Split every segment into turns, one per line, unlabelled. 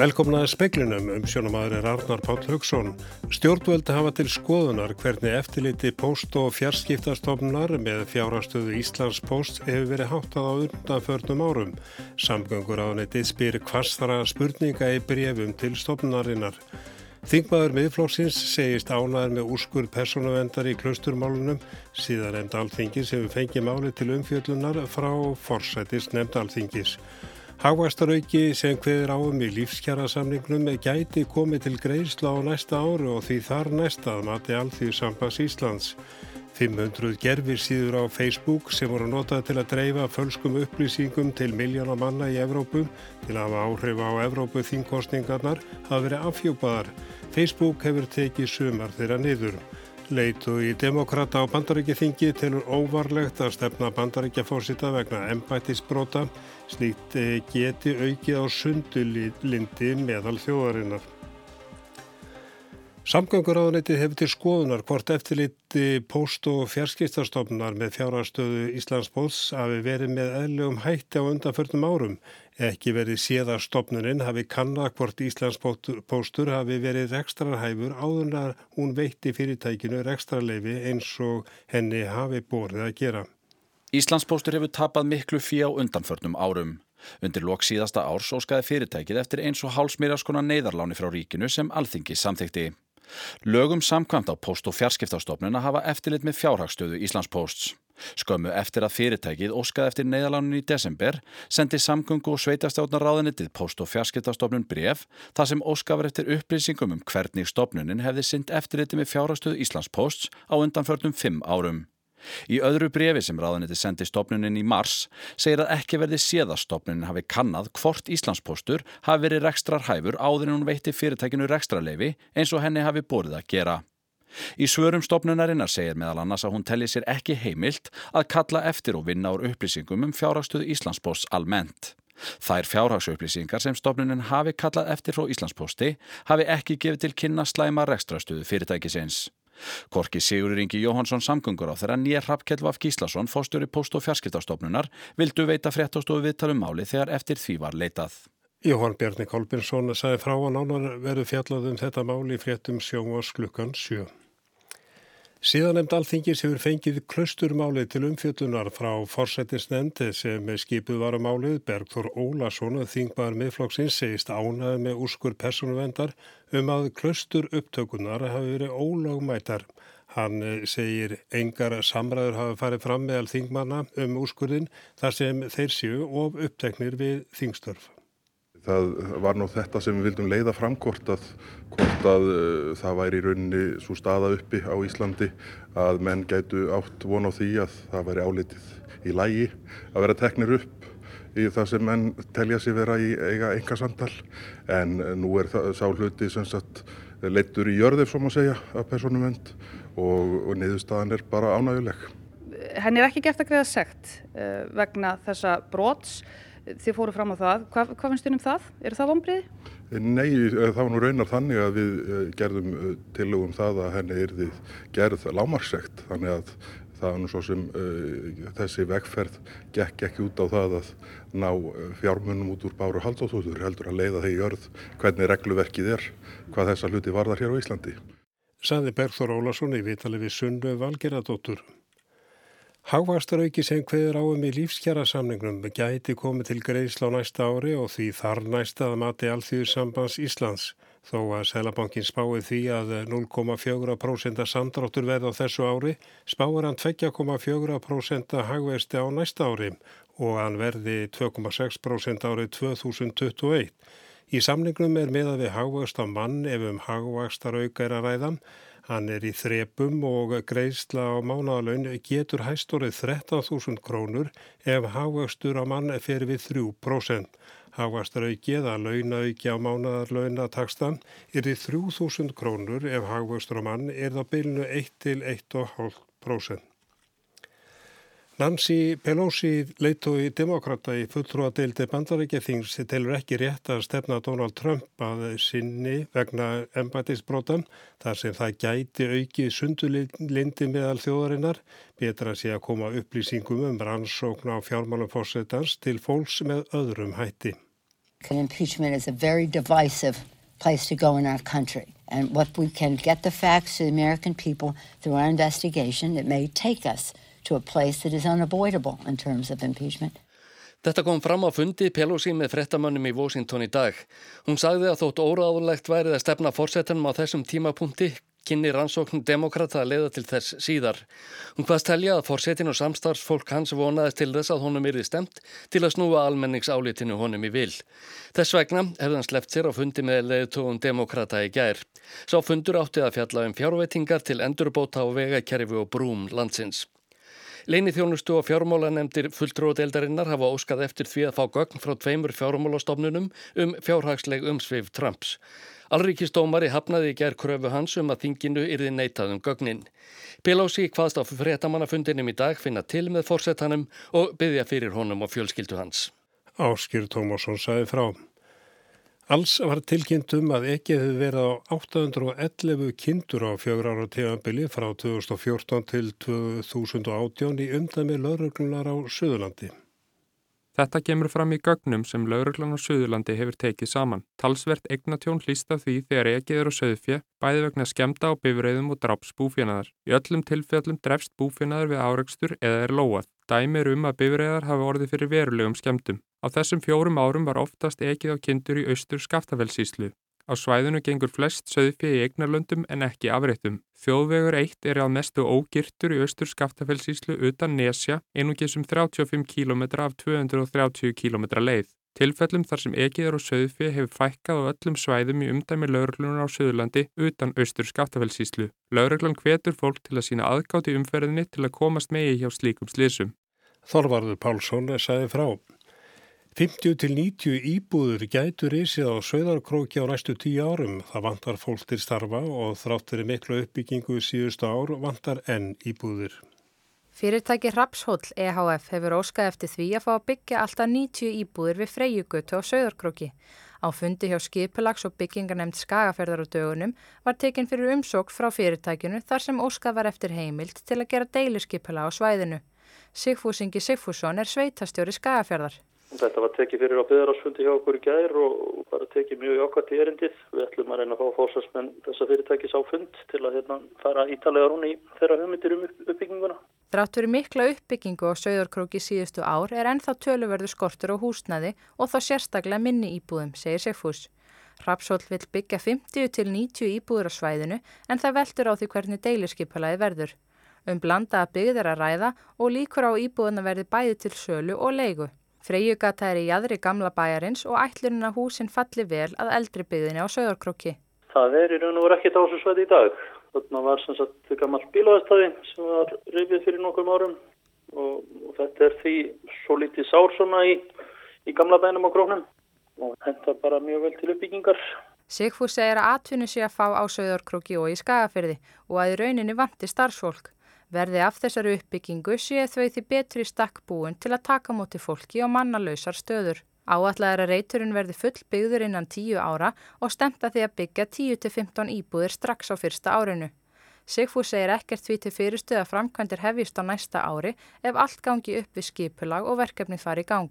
Velkomnaði speklinum um sjónamaður er Arnar Páll Haugsson. Stjórnvöldi hafa til skoðunar hvernig eftirliti post- og fjarskiptastofnar með fjárastöðu Íslands post hefur verið háttað á undanförnum árum. Samgöngur á neti spyr hvastara spurninga í brefum til stofnarinnar. Þingmaður miðflóksins segist ánaður með úrskurð persónavendar í klausturmálunum síðan nefnd alþingis hefur fengið máli til umfjöllunar frá forsætist nefnd alþingis. Hagvæstarauki sem hveðir áum í lífskjara samningnum gæti komið til greiðsla á næsta áru og því þar næsta að mati allþýðu sambans Íslands. 500 gerfir síður á Facebook sem voru notað til að dreifa fölskum upplýsingum til miljóna manna í Evrópu til að hafa áhrif á Evrópu þingkostningarnar hafa verið afhjúpaðar. Facebook hefur tekið sumar þeirra niður. Leitu í demokrata á bandaríkjaþingi telur óvarlegt að stefna bandaríkjafórsita vegna embættisbrota slíkt eh, geti aukið á sundulindi meðal þjóðarinnar. Samgönguráðuniti hefur til skoðunar hvort eftirliti post- og fjarskistastofnar með fjárastöðu Íslandsbóðs hafi verið með eðlugum hætti á undanförnum árum. Ekki verið séð að stopnuninn hafi kannad hvort Íslandspóstur hafi verið rekstrarhæfur áður að hún veitti fyrirtækinu rekstrarleifi eins og henni hafi borðið að gera.
Íslandspóstur hefur tapað miklu fí á undanförnum árum. Undir lok síðasta árs óskaði fyrirtækið eftir eins og hálsmýraskona neyðarláni frá ríkinu sem alþingi samþykti. Lögum samkvæmt á post- og fjarskiptastofnun að hafa eftirlit með fjárhagstöðu Íslandsposts. Skömmu eftir að fyrirtækið óskaði eftir neyðalánin í desember sendi samgöngu og sveitastjórnar ráðinitið post- og fjarskiptastofnun bref þar sem óskafar eftir upplýsingum um hvernig stofnunin hefði synd eftirliti með fjárhagstöðu Íslandsposts á undanförnum fimm árum. Í öðru brefi sem ráðaniti sendi stopnunin í mars segir að ekki verði séð að stopnunin hafi kannad hvort Íslandspostur hafi verið rekstrar hæfur áður en hún veitti fyrirtækinu rekstrarleifi eins og henni hafi borðið að gera. Í svörum stopnunarinnar segir meðal annars að hún telli sér ekki heimilt að kalla eftir og vinna úr upplýsingum um fjárhagsstöðu Íslandsposts almennt. Þær fjárhagsupplýsingar sem stopnunin hafi kallað eftir frá Íslandsposti hafi ekki gefið til kynna slæma rekstrastöðu fyrirtækisins. Korki Sigurður Ingi Jóhansson samgöngur á þeirra nýja Rappkjell Vaf Gíslason fóstjóri post- og fjarskiptastofnunar vildu veita fréttastofu viðtalum máli þegar eftir því var leitað.
Jóhann Bjarni Kolbinsson sagði frá að nánar verðu fjallað um þetta máli í fréttum sjónvars klukkan 7. Síðan nefnd alþingis hefur fengið klausturmálið til umfjöldunar frá forsættisnendi sem skipuð var á málið. Bergþór Ólason, þingbar miðflokksins, segist ánaði með úrskur personuvendar um að klaustur upptökunar hafi verið ólögmætar. Hann segir engar samræður hafi farið fram meðal þingmanna um úrskurðin þar sem þeir séu of uppteknir við þingstörf.
Það var nú þetta sem við vildum leiða fram hvort að, hvort að uh, það væri í rauninni svo staða uppi á Íslandi að menn gætu átt von á því að það væri álitið í lægi að vera teknir upp í það sem menn telja sér vera í eiga enga samtal en nú er það sá hluti sem sagt leittur í jörðir svo maður segja af personumvend og, og niðurstaðan er bara ánæguleg.
Henni er ekki gert að greiða segt uh, vegna þessa brots þið fóru fram á það. Hvað, hvað finnst þið um það? Er það vonbriði?
Nei, það var nú raunar þannig að við eh, gerðum eh, tilugum það að henni er þið gerð lámarsekt. Þannig að það var nú svo sem uh, þessi vegferð gekk ekki út á það að ná fjármunum út úr báru haldóþúður heldur að leiða þeir í örð hvernig regluverkið er, hvað þessa hluti varðar hér á Íslandi.
Saði Bergþór Ólason í vitali við Sunnu Valgeradóttur. Hagvastarauki sem hveður áum í lífskjara samningnum gæti komið til greiðsla á næsta ári og því þar næsta að mati Alþjóðsambans Íslands. Þó að Sælabankin spáið því að 0,4% samdráttur verð á þessu ári spáir hann 2,4% hagvesti á næsta ári og hann verði 2,6% árið 2021. Í samningnum er meðað við hagvast á mann ef um hagvastarauka er að ræðan Hann er í þrepum og greiðsla á mánagalögn getur hæstorið 13.000 krónur ef hafvöxtur á mann fer við 3%. Hafvöxtaraukið að launauki á mánagalögnatakstan er í 3.000 krónur ef hafvöxtur á mann er það bylnu 1-1,5%. Nancy Pelosi leitói demokrata í fulltrúadeildi bandarækjathings telur ekki rétt að stefna Donald Trump að sinni vegna embætisbrotan þar sem það gæti aukið sundulindi meðal þjóðarinnar betra sé að koma upplýsingum um rannsókn á fjármálum fórsetans til fólks með öðrum hætti.
Impeachment is a very divisive place to go in our country. And what we can get the facts to the American people through our investigation, it may take us to a place that is unavoidable in terms of impeachment.
Þetta kom fram á fundi Pelosi með frettamönnum í Washington í dag. Hún sagði að þótt óráðulegt værið að stefna fórsetunum á þessum tímapunkti kynni rannsókn demokrata að leiða til þess síðar. Hún hvaðst telja að fórsetin og samstarfsfólk hans vonaðist til þess að honum yrði stemt til að snúa almenningsálitinu honum í vil. Þess vegna hefði hann sleppt sér á fundi með leiðtóðum demokrata í gær. Sá fundur átti að fjalla um fjárveitingar til endurbóta og vegakerfi og brúm landsins. Leini þjónustu og fjármálanemdir fulltróðeldarinnar hafa óskað eftir því að fá gögn frá tveimur fjármálastofnunum um fjárhagsleg umsvið Trumps. Alríkistómari hafnaði í gerð kröfu hans um að þinginu yrði neitað um gögnin. Pelosi hvaðst á fréttamannafundinum í dag finna til með fórsetanum og byggja fyrir honum og fjölskyldu hans.
Áskýr Tómasson sagði frá. Alls var tilkynnt um að ekki hefði verið á 811 kindur á fjögur ára tegambili frá 2014 til 2018 í umdæmi lauruglunar á Suðurlandi.
Þetta kemur fram í gögnum sem lauruglan á Suðurlandi hefur tekið saman. Talsvert eignatjón hlýsta því þegar ekið eru söðfjö, bæði vegna skemta á bifræðum og draps búfjanaðar. Í öllum tilfellum drefst búfjanaðar við áreikstur eða er lóað. Dæmi er um að bifræðar hafa orðið fyrir verulegum skemtum. Á þessum fjórum árum var oftast ekið á kindur í austur skaftafellsíslu. Á svæðinu gengur flest söðfið í eignarlöndum en ekki afréttum. Þjóðvegur 1 er að mestu ógirtur í austur skaftafellsíslu utan Nesja, einungisum 35 km af 230 km leið. Tilfellum þar sem ekið er á söðfið hefur fækkað á öllum svæðum í umdæmi lauruglunar á Söðurlandi utan austur skaftafellsíslu. Lauruglan hvetur fólk til að sína aðgátt í umferðinni til að komast megi hjá slíkum slísum.
Þorvarður Pálsson sagði frá. 50 til 90 íbúður gætur ísið á söðarkróki á næstu tíu árum. Það vantar fólk til starfa og þráttur í miklu uppbyggingu síðustu ár vantar enn íbúður.
Fyrirtæki Rapshóll EHF hefur óskað eftir því að fá að byggja alltaf 90 íbúður við freyjugötu á söðarkróki. Á fundi hjá skipulags og byggingarnemnd skagaferðar á dögunum var tekinn fyrir umsók frá fyrirtækinu þar sem óskað var eftir heimild til að gera deiluskipula á svæðinu. Sigfúsingi Sigfússon er sveitastjóri skagaferðar.
Þetta var tekið fyrir á byggðarásfundi hjá okkur í gær og bara tekið mjög ákvæmt í erindið. Við ætlum að reyna að fá fórsvarsmenn þessa fyrirtækis á fund til að hérna, fara ítalega rúni í þeirra hugmyndir um uppbygginguna.
Drátt verið mikla uppbyggingu á Söðorkróki síðustu ár er ennþá töluverðu skortur á húsnaði og þá sérstaklega minni íbúðum, segir Sigfús. Rapsól vil byggja 50 til 90 íbúður á svæðinu en það veldur á því hvernig deiliskypalaði verður. Um blanda að byggðir að ræða og líkur á íbúðuna verði bæði til sölu og leigu. Freyjugata er í jæðri gamla bæjarins og ætlurinn að húsinn falli vel að eldri byggðinni á Söðarkrokki.
Það er í raun og voru ekkert á þessu sveit í dag. Þarna var sem sagt gammal bílaðastæði sem var reyfið fyrir nokkrum árum og, og þetta er því svo lítið sár svona í, í gamla bænum á grónum og þetta bara mjög vel til uppbyggingar.
Sigfúr segir að atvinni sé að fá á Söðarkrokki og í Skagafyrði og að í rauninni vanti starfsfólk. Verði af þessari uppbyggingu sé þau því betri stakkbúin til að taka móti fólki og mannalausar stöður. Áallega er að reyturinn verði full byggður innan 10 ára og stemta því að byggja 10-15 íbúðir strax á fyrsta árinu. Sigfús segir ekkert því til fyrirstuð að framkvæmdir hefjist á næsta ári ef allt gangi upp við skipulag og verkefni fari í gang.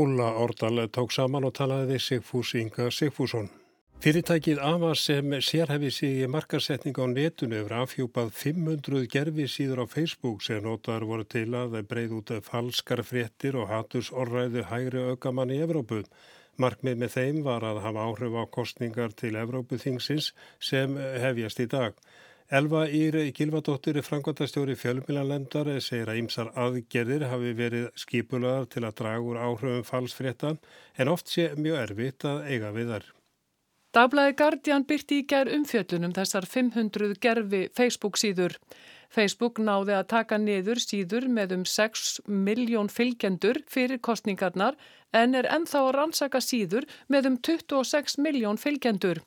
Ulla Ordal tók saman og talaði Sigfús Inga Sigfússon. Fyrirtækið AMA sem sérhefi sig í markasetning á netunu hefur afhjúpað 500 gerfi síður á Facebook sem notaður voru til að breyð út falskar fréttir og haturs orðræðu hægri aukamann í Evrópu. Markmið með þeim var að hafa áhrif á kostningar til Evrópuþingsins sem hefjast í dag. Elva Ír Gilvadóttir, frangvandastjóri fjölmjölanlendar, segir að ýmsar aðgerðir hafi verið skipulaðar til að draga úr áhrifum falsfrétta en oft sé mjög erfitt að eiga við þar.
Dagblæði Guardian byrti í gerð umfjöllunum þessar 500 gerfi Facebook síður. Facebook náði að taka niður síður með um 6 miljón fylgjendur fyrir kostningarnar en er ennþá að rannsaka síður með um 26 miljón fylgjendur.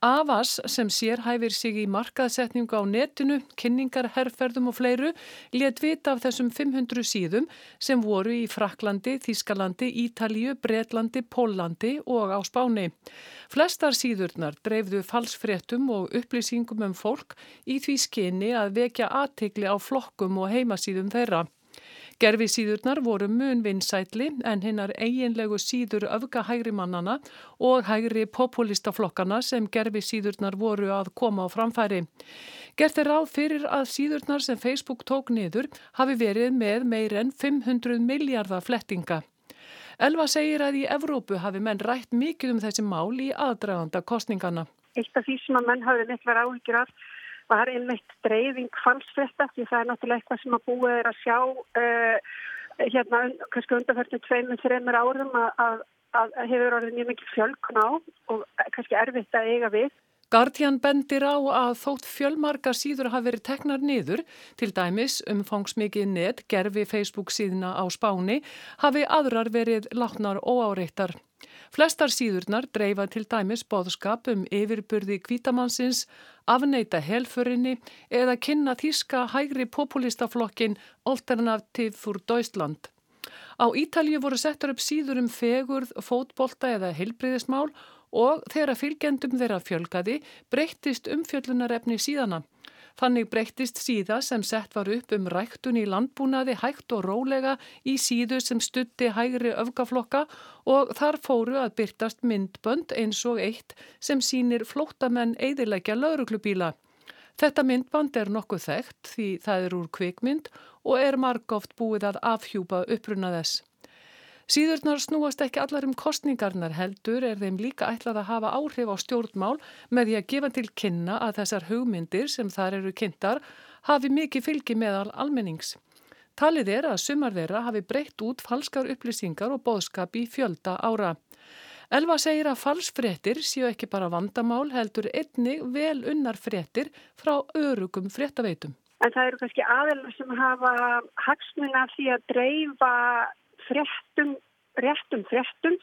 Avas sem sér hæfir sig í markaðsetningu á netinu, kynningar, herrferðum og fleiru let vita af þessum 500 síðum sem voru í Fraklandi, Þískalandi, Ítalíu, Breitlandi, Pólandi og á Spáni. Flestar síðurnar dreifðu falsfréttum og upplýsingum um fólk í því skinni að vekja aðtegli á flokkum og heimasíðum þeirra. Gerfi síðurnar voru mun vinsætli en hinnar eiginlegu síður öfga hægri mannana og hægri populistaflokkana sem gerfi síðurnar voru að koma á framfæri. Gert er ráð fyrir að síðurnar sem Facebook tók niður hafi verið með meir en 500 miljardar flettinga. Elva segir að í Evrópu hafi menn rætt mikið um þessi mál í aðdraganda kostningana.
Eitt af því sem að menn hafi miklar áhyggjur af var einmitt dreifing falsfetta því það er náttúrulega eitthvað sem að búið er að sjá uh, hérna kannski undanfærtum tveimur, þreimur árum að, að, að hefur orðið mjög mikið fjölkun á og kannski erfitt að eiga við.
Guardian bendir á að þótt fjölmarkar síður hafi verið teknar niður, til dæmis umfangsmikið net gerfi Facebook síðuna á spáni, hafi aðrar verið látnar óáreittar. Flestar síðurnar dreifa til dæmis bóðskap um yfirburði kvítamannsins, afneita helförinni eða kynna þíska hægri populistaflokkin Alternativ for Deutschland. Á Ítalju voru settur upp síður um fegurð, fótbolta eða heilbriðismál og þegar fylgjendum þeirra fjölgaði breyttist umfjöllunarefni síðana. Þannig breyttist síða sem sett var upp um ræktun í landbúnaði hægt og rólega í síðu sem stutti hægri öfgaflokka og þar fóru að byrtast myndbönd eins og eitt sem sínir flótamenn eðilegja lauruglubíla. Þetta myndband er nokkuð þekkt því það er úr kvikmynd og er margóft búið að afhjúpa uppruna þess. Síðurnar snúast ekki allar um kostningarnar heldur er þeim líka ætlað að hafa áhrif á stjórnmál með því að gefa til kynna að þessar hugmyndir sem þar eru kynntar hafi mikið fylgi meðal almennings. Talið er að sumar þeirra hafi breytt út falskar upplýsingar og boðskap í fjölda ára. Elva segir að falsfrettir séu ekki bara vandamál heldur einnig vel unnar frettir frá örugum frettaveitum.
En það eru kannski aðeins sem hafa hagsmuna því að dreifa fréttum, réttum fréttum,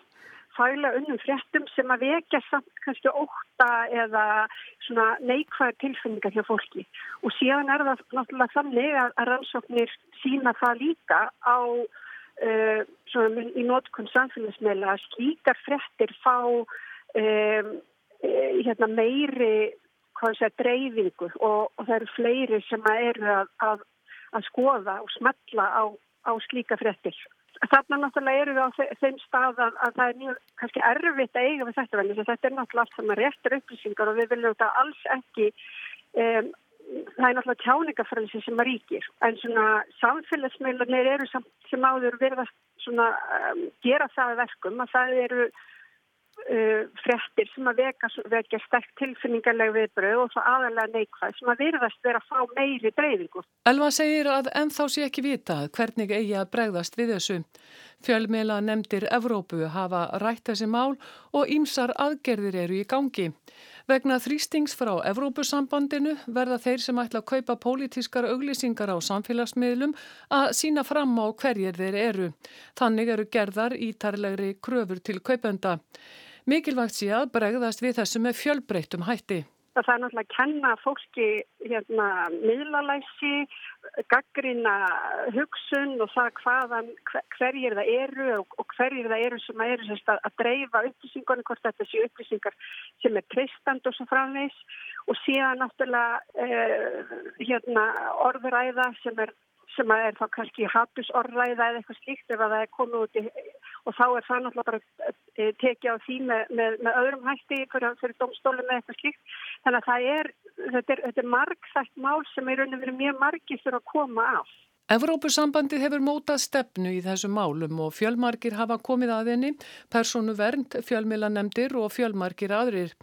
fæla unnum fréttum sem að vekja samt kannski óta eða svona neikvæða tilfinningar hjá fólki. Og síðan er það náttúrulega þannig að, að rannsóknir sína það líka á uh, svona í nótkunn samfélagsmeila að slíkar fréttir fá um, hérna meiri segja, dreifingu og, og það eru fleiri sem eru að, að, að skoða og smetla á, á slíka fréttir. Þarna náttúrulega eru við á þeim stað að, að það er mjög kannski erfitt að eiga við þetta vel. Þetta er náttúrulega allt saman réttur upplýsingar og við viljum þetta alls ekki, um, það er náttúrulega tjáningafrælisi sem að ríkir. En svona samfélagsmeilarnir eru sem áður verðast svona um, gera það verkum að það eru uh, frettir sem að veka, vekja sterk tilfinningarleg viðbröð og svo aðalega neikvæð sem að virðast vera að fá meiri breyfingu.
Elva segir að ennþá sé ekki vita hvernig eigi að bregðast við þessu. Fjölmela nefndir Evrópu hafa rætt þessi mál og ímsar aðgerðir eru í gangi. Vegna þrýstings frá Evrópusambandinu verða þeir sem ætla að kaupa pólitískar auglýsingar á samfélagsmiðlum að sína fram á hverjir þeir eru. Þannig eru gerðar ítarlegri kröfur til kaupenda. Mikilvægt sé að bregðast við þessu með fjölbreyttum hætti.
Það er náttúrulega að kenna fólki hérna, miðlalæsi, gaggrina hugsun og það hvaðan, hverjir það eru og, hverjir það eru sem eru sérst, að, að dreifa upplýsingunni, hvort þetta séu upplýsingar sem er tristand og svo framvegs og síðan náttúrulega eh, hérna, orðuræða sem er sem er þá kannski hattusorðræða eða eitthvað slíkt ef að það er komið út í og þá er það náttúrulega bara e, tekið á því með, með, með öðrum hætti fyrir, fyrir domstólu með eitthvað slíkt. Þannig að það er, þetta er, þetta er margþægt mál sem er raun og verið mjög margir fyrir að koma af.
Evrópusambandið hefur mótað stefnu í þessu málum og fjölmarkir hafa komið að henni, personu vernd, fjölmilanemdir og fjölmarkir aðrir.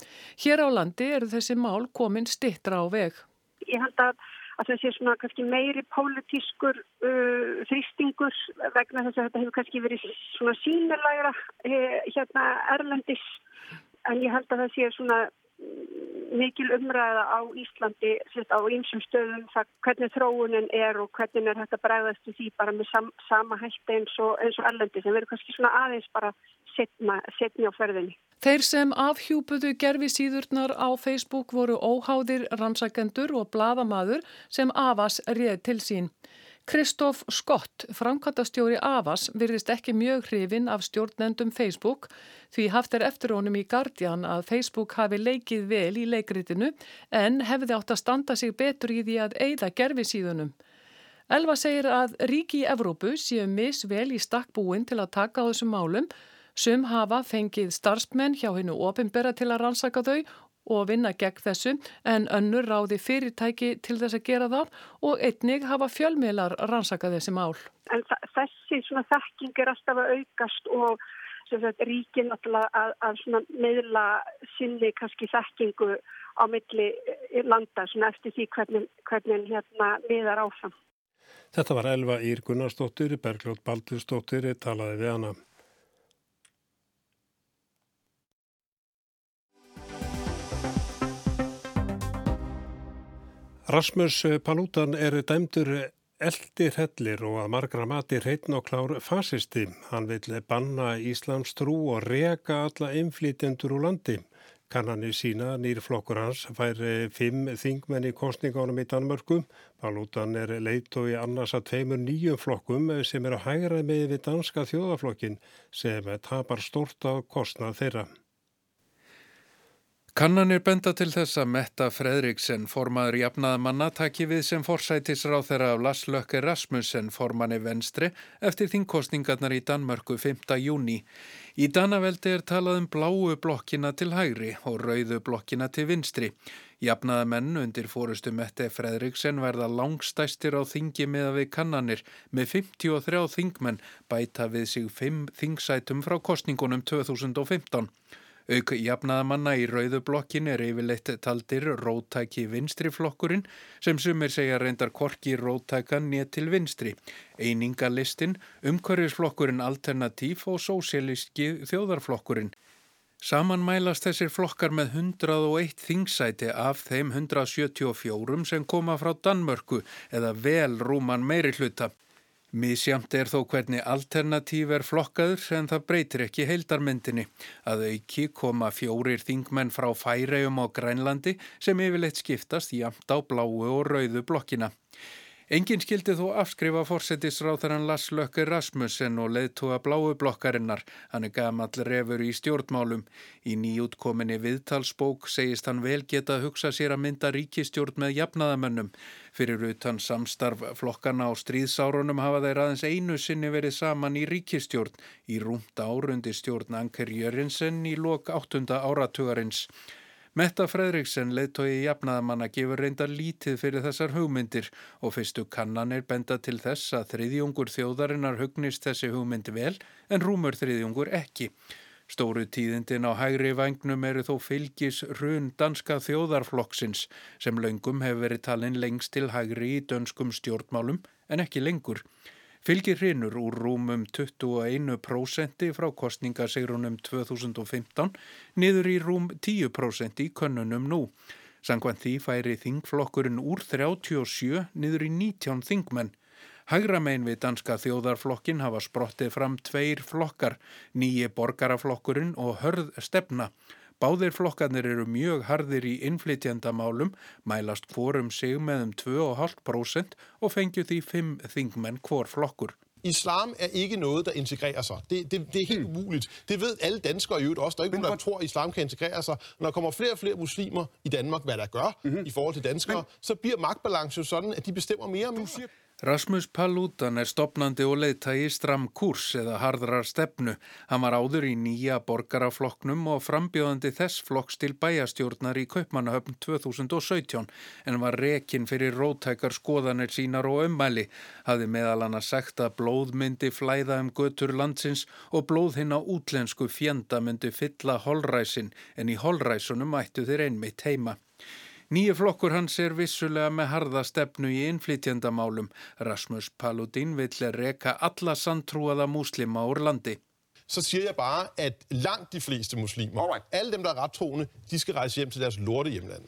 Hér á landi eru þessi mál komin stittra á veg.
Ég held að að það sé svona kannski meiri pólitískur uh, þrýstingur vegna þess að þetta hefur kannski verið svona sínilegra eh, hérna Erlendis. En ég held að það sé svona mikil umræða á Íslandi á einsum stöðum það hvernig þróunin er og hvernig er þetta bregðast því bara með sam, sama hætti eins og, eins og Erlendi sem verður kannski svona aðeins bara setna, setni á ferðinni.
Þeir sem afhjúpuðu gerfi síðurnar á Facebook voru óháðir rannsakendur og bladamadur sem Avas réð til sín. Kristóf Skott, framkvæmtastjóri Avas, virðist ekki mjög hrifin af stjórnendum Facebook því haft er eftir honum í Guardian að Facebook hafi leikið vel í leikritinu en hefði átt að standa sig betur í því að eigða gerfi síðunum. Elva segir að ríki í Evrópu séu misvel í stakkbúin til að taka á þessum málum. Sum hafa fengið starfsmenn hjá hennu ofinbera til að rannsaka þau og vinna gegn þessu en önnur ráði fyrirtæki til þess að gera það og einnig hafa fjölmiðlar rannsaka þessi mál.
En þessi svona þekking er alltaf að aukast og ríkin að, að meðla sinni kannski þekkingu á milli landa eftir því hvernig, hvernig hérna miðar áfram.
Þetta var Elva Ír Gunnarsdóttir, Bergljótt Baldursdóttir, talaði við hana. Rasmus Palútan er dæmdur eldir hellir og að margra mati hreitn og klár fasisti. Hann vil banna Íslams trú og reka alla inflýtendur úr landi. Kannanir sína nýrflokkur hans fær fimm þingmenn í kostningárum í Danmörku. Palútan er leitt og í annars að tveimur nýjum flokkum sem eru að hægra með við danska þjóðaflokkin sem tapar stort á kostnað þeirra.
Kannanir benda til þess að Metta Fredriksen, formaður jafnaðamanna, taki við sem forsætisráð þeirra af Lars Lökke Rasmussen, formanni venstri, eftir þingkostningarnar í Danmörku 5. júni. Í Danaveldi er talað um bláu blokkina til hægri og rauðu blokkina til vinstri. Jafnaðamenn undir fórustu Mette Fredriksen verða langstæstir á þingi meða við kannanir með 53 þingmenn bæta við sig 5 þingsætum frá kostningunum 2015. Auk jafnaðamanna í rauðublokkin er yfirleitt taldir rótæki vinstri flokkurinn sem sumir segja reyndar korki rótækan nétt til vinstri. Einingalistinn, umhverfisflokkurinn Alternatív og Sósialíski þjóðarflokkurinn. Saman mælast þessir flokkar með 101 þingsæti af þeim 174 sem koma frá Danmörku eða vel rúman meiri hluta. Mísjamt er þó hvernig alternatív er flokkaður en það breytir ekki heildarmyndinni. Að auki koma fjórir þingmenn frá færegjum á Grænlandi sem yfirleitt skiptast jamt á bláu og rauðu blokkina. Engin skildi þó afskrifa fórsetisráþarann Lars Lökke Rasmussen og leðtúa bláu blokkarinnar. Hann er gamall refur í stjórnmálum. Í nýjútkominni viðtalsbók segist hann vel geta að hugsa sér að mynda ríkistjórn með jafnaðamönnum. Fyrir utan samstarf flokkana á stríðsárunum hafa þeir aðeins einu sinni verið saman í ríkistjórn í rúmta árundi stjórn Anker Jörinsen í lok áttunda áratugarins. Metta Fredriksen leittói jafnaðamanna gefur reyndar lítið fyrir þessar hugmyndir og fyrstu kannanir benda til þess að þriðjungur þjóðarinnar hugnist þessi hugmyndi vel en rúmur þriðjungur ekki. Stóru tíðindin á hægri vagnum eru þó fylgis hrun danska þjóðarflokksins sem löngum hefur verið talin lengst til hægri í dönskum stjórnmálum en ekki lengur. Fylgir hrinur úr rúmum 21% frá kostningasegrunum 2015 niður í rúm 10% í könnunum nú. Sangvann því færi þingflokkurinn úr 37 niður í 19 þingmenn. Hægramein við danska þjóðarflokkin hafa sprottið fram tveir flokkar, nýji borgaraflokkurinn og hörð stefna. Báðir flokkarnir eru mjög harðir í innflytjandamálum, mælast hvorum sig með um 2,5% og fengju því 5 þingmenn hvor flokkur.
Islam er ikke noget, der integrerer sig. Det, det, det er helt hmm. umuligt. Det ved alle danskere i øvrigt også. Der er ikke nogen, der tror, at islam kan integrere sig. Når der kommer flere og flere muslimer i Danmark, hvad der gør mm-hmm. i forhold til danskere, Men... så bliver magtbalance jo sådan, at de bestemmer mere om siger...
Rasmus Paludan er stopnandi og leiðtægi stram kurs eða hardrar stefnu. Hann var áður í nýja borgaraflokknum og frambjóðandi þess flokks til bæjastjórnar í Kaupmannahöfn 2017 en var rekin fyrir rótækar skoðanir sínar og ummæli. Haði meðal hann að sagt að blóðmyndi flæða um götur landsins og blóð hinn á útlensku fjenda myndi fylla holræsin en í holræsunum ættu þeir einmitt heima. Nýju flokkur hans er vissulega með harða stefnu i innflytjandamálum. Rasmus Paludin vill reka alla sandtrúaða muslima úr landi.
Så siger jeg bare, at langt de fleste muslimer, alle dem, der er rettroende, de skal rejse hjem til deres lorte hjemland.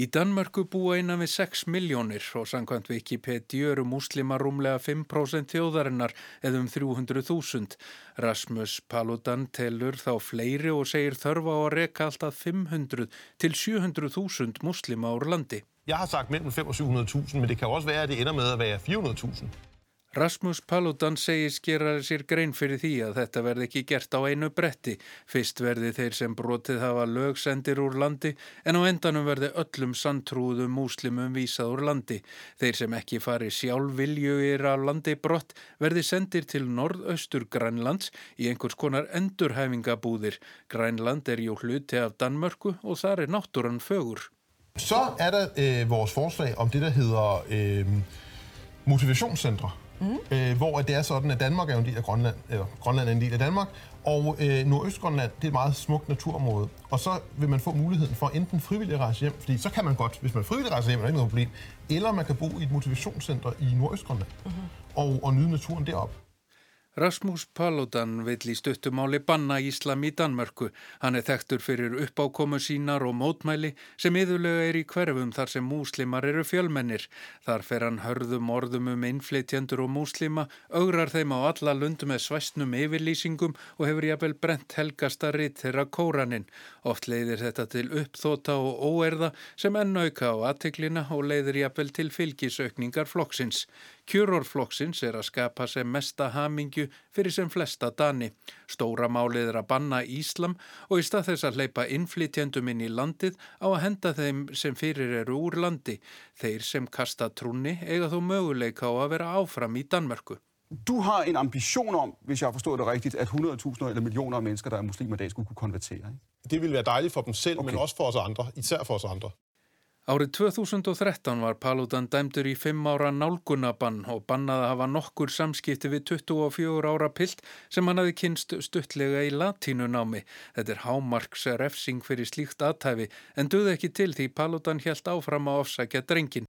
Í Danmörku búa einan við 6 miljónir og samkvæmt Wikipedia eru múslima rúmlega 5% þjóðarinnar eða um 300.000. Rasmus Paludan telur þá fleiri og segir þörfa á að reka alltaf 500 til 700.000 múslima úr landi.
Jeg har sagt mellem 5 og 700.000, men det kan også være, at det ender med at være 400.000.
Rasmus Paludan segir skeraði sér grein fyrir því að þetta verði ekki gert á einu bretti. Fyrst verði þeir sem brotið hafa lögsendir úr landi en á endanum verði öllum sandtrúðum múslimum vísað úr landi. Þeir sem ekki fari sjálf viljugir af landi brott verði sendir til norðaustur Grænlands í einhvers konar endurhæfingabúðir. Grænland er jú hluti af Danmörku og þar er náttúran fögur.
Så er der øh, vores forslag om det, der hedder øh, motivationscentre. Mm. Øh, hvor det er sådan, at Danmark er en del af Grønland, eller Grønland er en del af Danmark, og øh, Nordøstgrønland, det er et meget smukt naturområde. Og så vil man få muligheden for enten frivillig at rejse hjem, fordi så kan man godt, hvis man frivillig rejser hjem, er der ikke noget problem, eller man kan bo i et motivationscenter i Nordøstgrønland mm-hmm. og, og nyde naturen deroppe.
Rasmus Paludan vill í stuttumáli banna Íslam í Danmörku. Hann er þekktur fyrir uppákomu sínar og mótmæli sem yðurlega er í hverfum þar sem múslimar eru fjölmennir. Þar fer hann hörðum orðum um innflytjendur og múslima, augrar þeim á alla lundu með svæstnum yfirlýsingum og hefur jafnvel brent helgasta ritt þeirra kóranin. Oft leiðir þetta til uppþóta og óerða sem ennauka á aðteklina og leiðir jafnvel til fylgisaukningar flokksins. Kjurorflokksins er að skapa sem mesta hamingju fyrir sem flesta dani. Stóra málið er að banna Íslam og í stað þess að hleypa innflytjendum inn í landið á að henda þeim sem fyrir eru úr landi. Þeir sem kasta trúni eiga þó möguleika á að vera áfram í Danmörku.
Du har en ambition om, hvis jeg har forstået det rigtigt, at 100.000 eller millioner af mennesker, der er muslimer i dag, skulle kunne konvertere. Ikke?
Det vil være dejligt for dem selv, okay. men også for os andre, især for os andre.
Árið 2013 var Paludan dæmdur í 5 ára nálgunabann og bannaði að hafa nokkur samskipti við 24 ára pilt sem hann hafi kynst stuttlega í latínunámi. Þetta er hámarks refsing fyrir slíkt aðtæfi en duði ekki til því Paludan helt áfram að ofsækja drengin.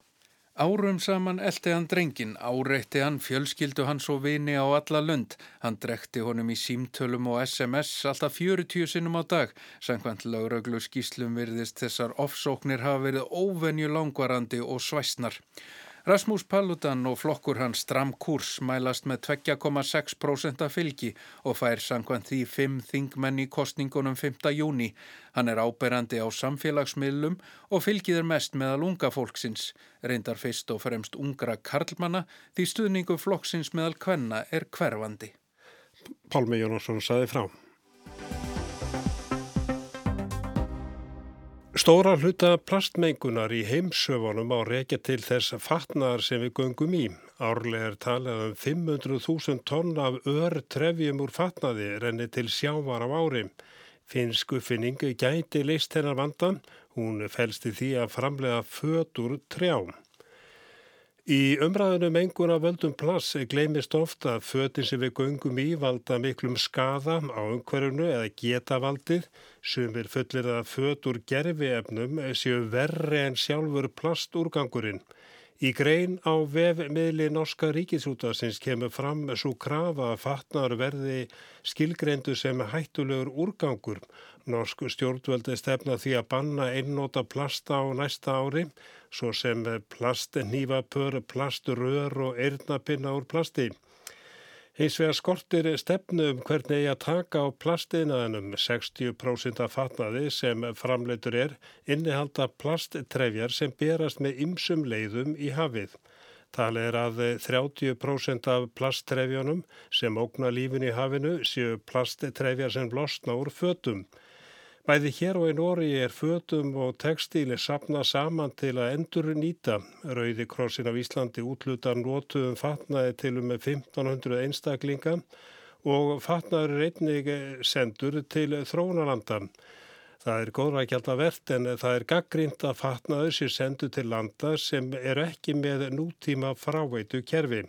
Árum saman eldi hann drengin, áreitti hann fjölskyldu hans og vini á alla lund. Hann drekti honum í símtölum og SMS alltaf 40 sinnum á dag. Sankvæmt lauraglu skýslum virðist þessar ofsóknir hafa verið óvenju langvarandi og svæsnar. Rasmus Paludan og flokkur hans Stram Kurs mælast með 2,6% af fylgi og fær sangkvæmt því 5 þingmenn í kostningunum 5. júni. Hann er áberandi á samfélagsmiðlum og fylgið er mest meðal unga fólksins. Reyndar fyrst og fremst ungra karlmanna því stuðningu flokksins meðal kvenna er hverfandi.
Pálmi Jónasson saði frá. Stóra hluta plastmengunar í heimsöfunum á reykja til þess fatnar sem við göngum í. Árlega er talað um 500.000 tonn af ör trefjum úr fatnaði renni til sjávar á ári. Finsku finningu gæti leist hennar vandan, hún fælsti því að framlega fötur trjám. Í umræðunum enguna völdum plass gleymist ofta að fötin sem við göngum í valda miklum skaða á umhverjunu eða geta valdið sem er fullir að fötur gerfiefnum séu verri en sjálfur plastúrgangurinn. Í grein á vefmiðli Norska ríkisútasins kemur fram svo krafa að fatnar verði skilgreindu sem hættulegur úrgangur. Norsk stjórnvöldi stefna því að banna einnóta plasta á næsta ári svo sem plastnývapör, plaströr og eirnapinna úr plasti. Hins vegar skortir stefnu um hvernig ég að taka á plastiðnaðinum 60% af fatnaði sem framleitur er innihalda plasttrefjar sem berast með ymsum leiðum í hafið. Talið er að 30% af plasttrefjónum sem ógna lífin í hafinu séu plasttrefjar sem losna úr fötum. Bæði hér og í Nóri er fötum og textíli sapna saman til að endur nýta. Rauði krossin af Íslandi útlutar nótuðum fatnaði til um 1500 einstaklinga og fatnaður er einnig sendur til þróunarlanda. Það er góðrækjald að verðt en það er gaggrind að fatnaður sér sendu til landa sem er ekki með nútíma fráveitu kerfi.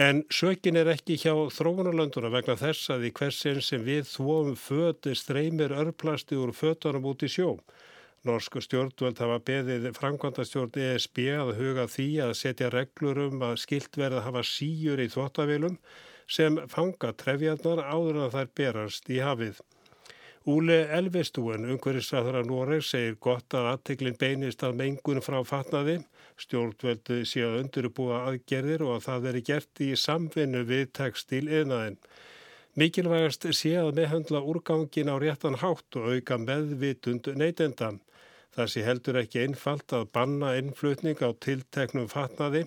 En sökin er ekki hjá þróunarlönduna vegna þess að í hversin sem við þvóum föti streymir örplasti úr fötunum út í sjó. Norsku stjórnvöld hafa beðið framkvæmda stjórn ESB að huga því að setja reglur um að skilt verða að hafa síjur í þvóttavilum sem fanga trefjarnar áður að þær berast í hafið. Úle Elvestúen, umhverjusræðara Noreg, segir gott að aðteklinn beinist að mengun frá fatnaði. Stjórnvöldu sé að undurubúa aðgerðir og að það veri gert í samvinnu við tekstil einaðin. Mikilvægast sé að meðhandla úrgangin á réttan hátt og auka meðvitund neytenda. Það sé heldur ekki einfalt að banna innflutning á tilteknum fatnaði.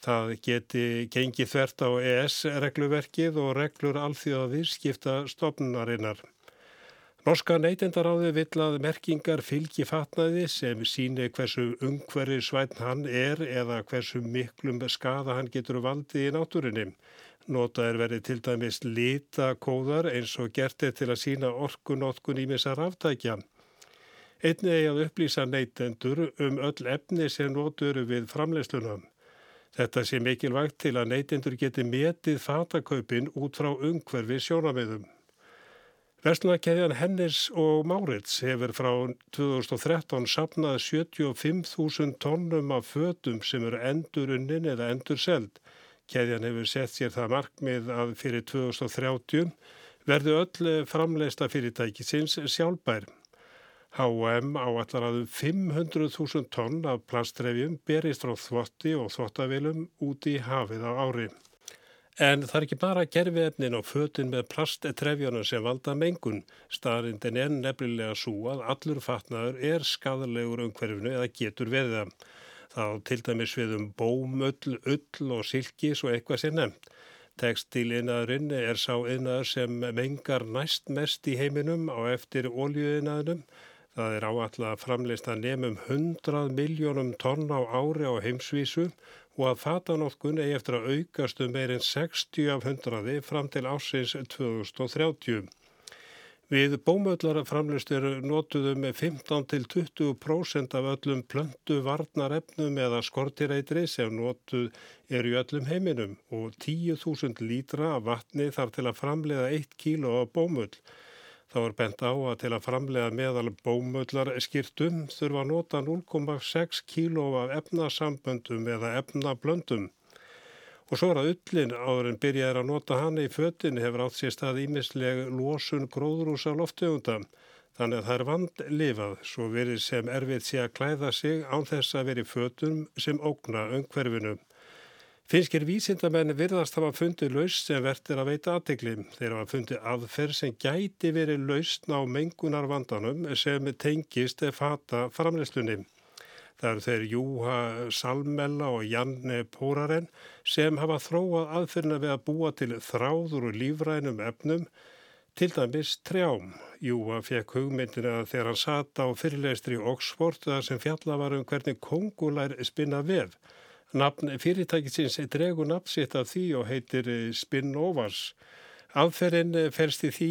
Það geti gengið þvert á ES-regluverkið og reglur alþjóða viðskipta stopnunarinnar. Norska neytendaráði vill að merkingar fylgi fatnaði sem síni hversu ungverri svætn hann er eða hversu miklum skada hann getur valdið í náttúrinni. Nota er verið til dæmis litakóðar eins og gert er til að sína orkunótkun í misar aftækja. Einni eigi að upplýsa neytendur um öll efni sem notur við framleyslunum. Þetta sé mikilvægt til að neytendur geti metið fatakaupin út frá ungverfi sjónamiðum. Vestlunarkeðjan Hennis og Máritz hefur frá 2013 sapnað 75.000 tónnum af fötum sem eru endurunnin eða endur seld. Keðjan hefur sett sér það markmið að fyrir 2030 verðu öll framleista fyrirtækisins sjálfbær. H&M áallar að 500.000 tonn af plastrefjum berist frá þvotti og þvottavilum úti í hafið á ári. En það er ekki bara gerfiefnin og fötun með plasttrefjunum sem valda mengun. Starindin er nefnilega svo að allur fatnaður er skadalegur umhverfinu eða getur veða. Þá til dæmis við um bómull, ull og silki svo eitthvað sé nefnt. Tekstílinnaðurinn er sá innaður sem mengar næst mest í heiminum á eftir óljuinnaðunum Það er áallega að framleista nefnum 100 miljónum tonn á ári á heimsvísu og að fatanótkun eigi eftir að aukast um meirinn 60 af 100 fram til ásins 2030. Við bómöllarframlistur notuðum 15-20% af öllum plöndu varnarefnum eða skortireitri sem notuð er í öllum heiminum og 10.000 lítra vatni þar til að framleiða 1 kíló af bómöll. Þá er bent á að til að framlega meðal bómullar skýrtum þurfa að nota 0,6 kíló af efnasamböndum eða efnablöndum. Og svo er að ullin áður en byrjaði að nota hana í fötin hefur átt sér stað ímisleg losun gróðrúsa loftegunda. Þannig að það er vandlifað svo verið sem erfið sé að klæða sig án þess að veri fötum sem ógna umhverfinu. Finskir vísindamenn virðast hafa fundið laust sem verður að veita aðtegli. Þeir hafa fundið aðferð sem gæti verið laust ná mengunar vandanum sem tengist fata framleyslunni. Það eru þeir Júha Salmella og Janne Póraren sem hafa þróað aðferðina við að búa til þráður og lífrænum efnum, til dæmis trjám. Júha fekk hugmyndina þegar hann sata á fyrirleistri Oxford þar sem fjalla var um hvernig kongulær spinna vef. Nafn fyrirtækisins dregur nafnsitt af því og heitir eh, Spinnovas. Aðferðin eh, ferst í því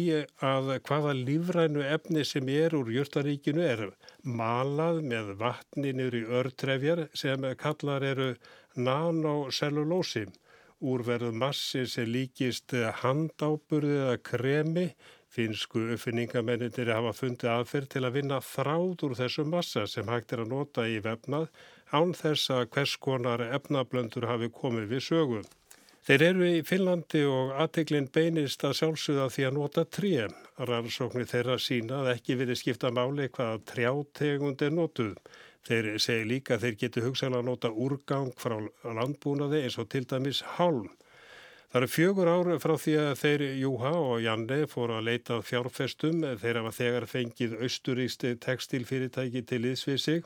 að hvaða lífrænu efni sem er úr jörtaríkinu er malað með vatninir í örtrefjar sem kallar eru nanocellulósi. Úrverðu massi sem líkist handáburði eða kremi Finsku uppfinningamennir hafa fundið aðferð til að vinna þráð úr þessu massa sem hægt er að nota í vefnað án þess að hvers konar efnablöndur hafi komið við sögu. Þeir eru í Finnlandi og aðteglinn beinist að sjálfsögða því að nota tré. Rannsóknir þeirra sína að ekki verið skipta máli hvaða trjátegund er notuð. Þeir segi líka að þeir getur hugsaðlega að nota úrgang frá landbúnaði eins og til dæmis hálm. Það eru fjögur ára frá því að þeir Júha og Janne fóru að leita fjárfestum hafa þegar fengið austurísti textilfyrirtæki til íðsvið sig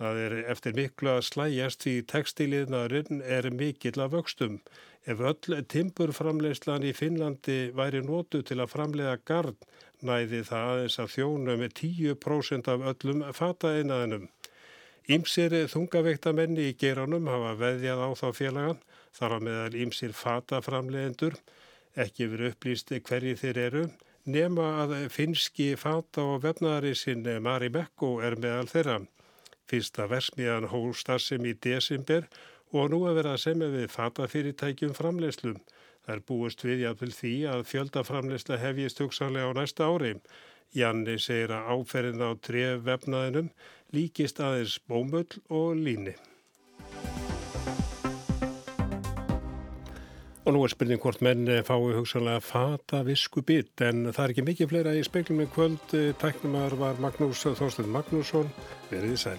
Það er eftir miklu að slæjast því textiliðnaðurinn er mikill af vöxtum. Ef öll timburframleyslan í Finnlandi væri nótu til að framlega gard, næði það aðeins að þjóna með 10% af öllum fataðinaðinum. Ímsir þungavektamenni í geranum hafa veðjað á þá félagan, þar á meðal ímsir fataframlegendur, ekki verið upplýst hverji þeir eru, nema að finski fata og vefnaðari sinn Mari Mekko er meðal þeirra. Fyrsta versmiðan hóstarsim í desember og nú að vera að semja við fatafyrirtækjum framleyslum. Það er búist við jáfnvel því að fjöldaframleysla hefjist hugsanlega á næsta ári. Janni segir að áferðin á tref vefnaðinum líkist aðeins bómull og líni. Og nú er spurning hvort menn fái hugsanlega fata visku bit en það er ekki mikið fleira í speiklunum kvöld. Tæknumar var Magnús Þorstein Magnússon. Verðið sæl.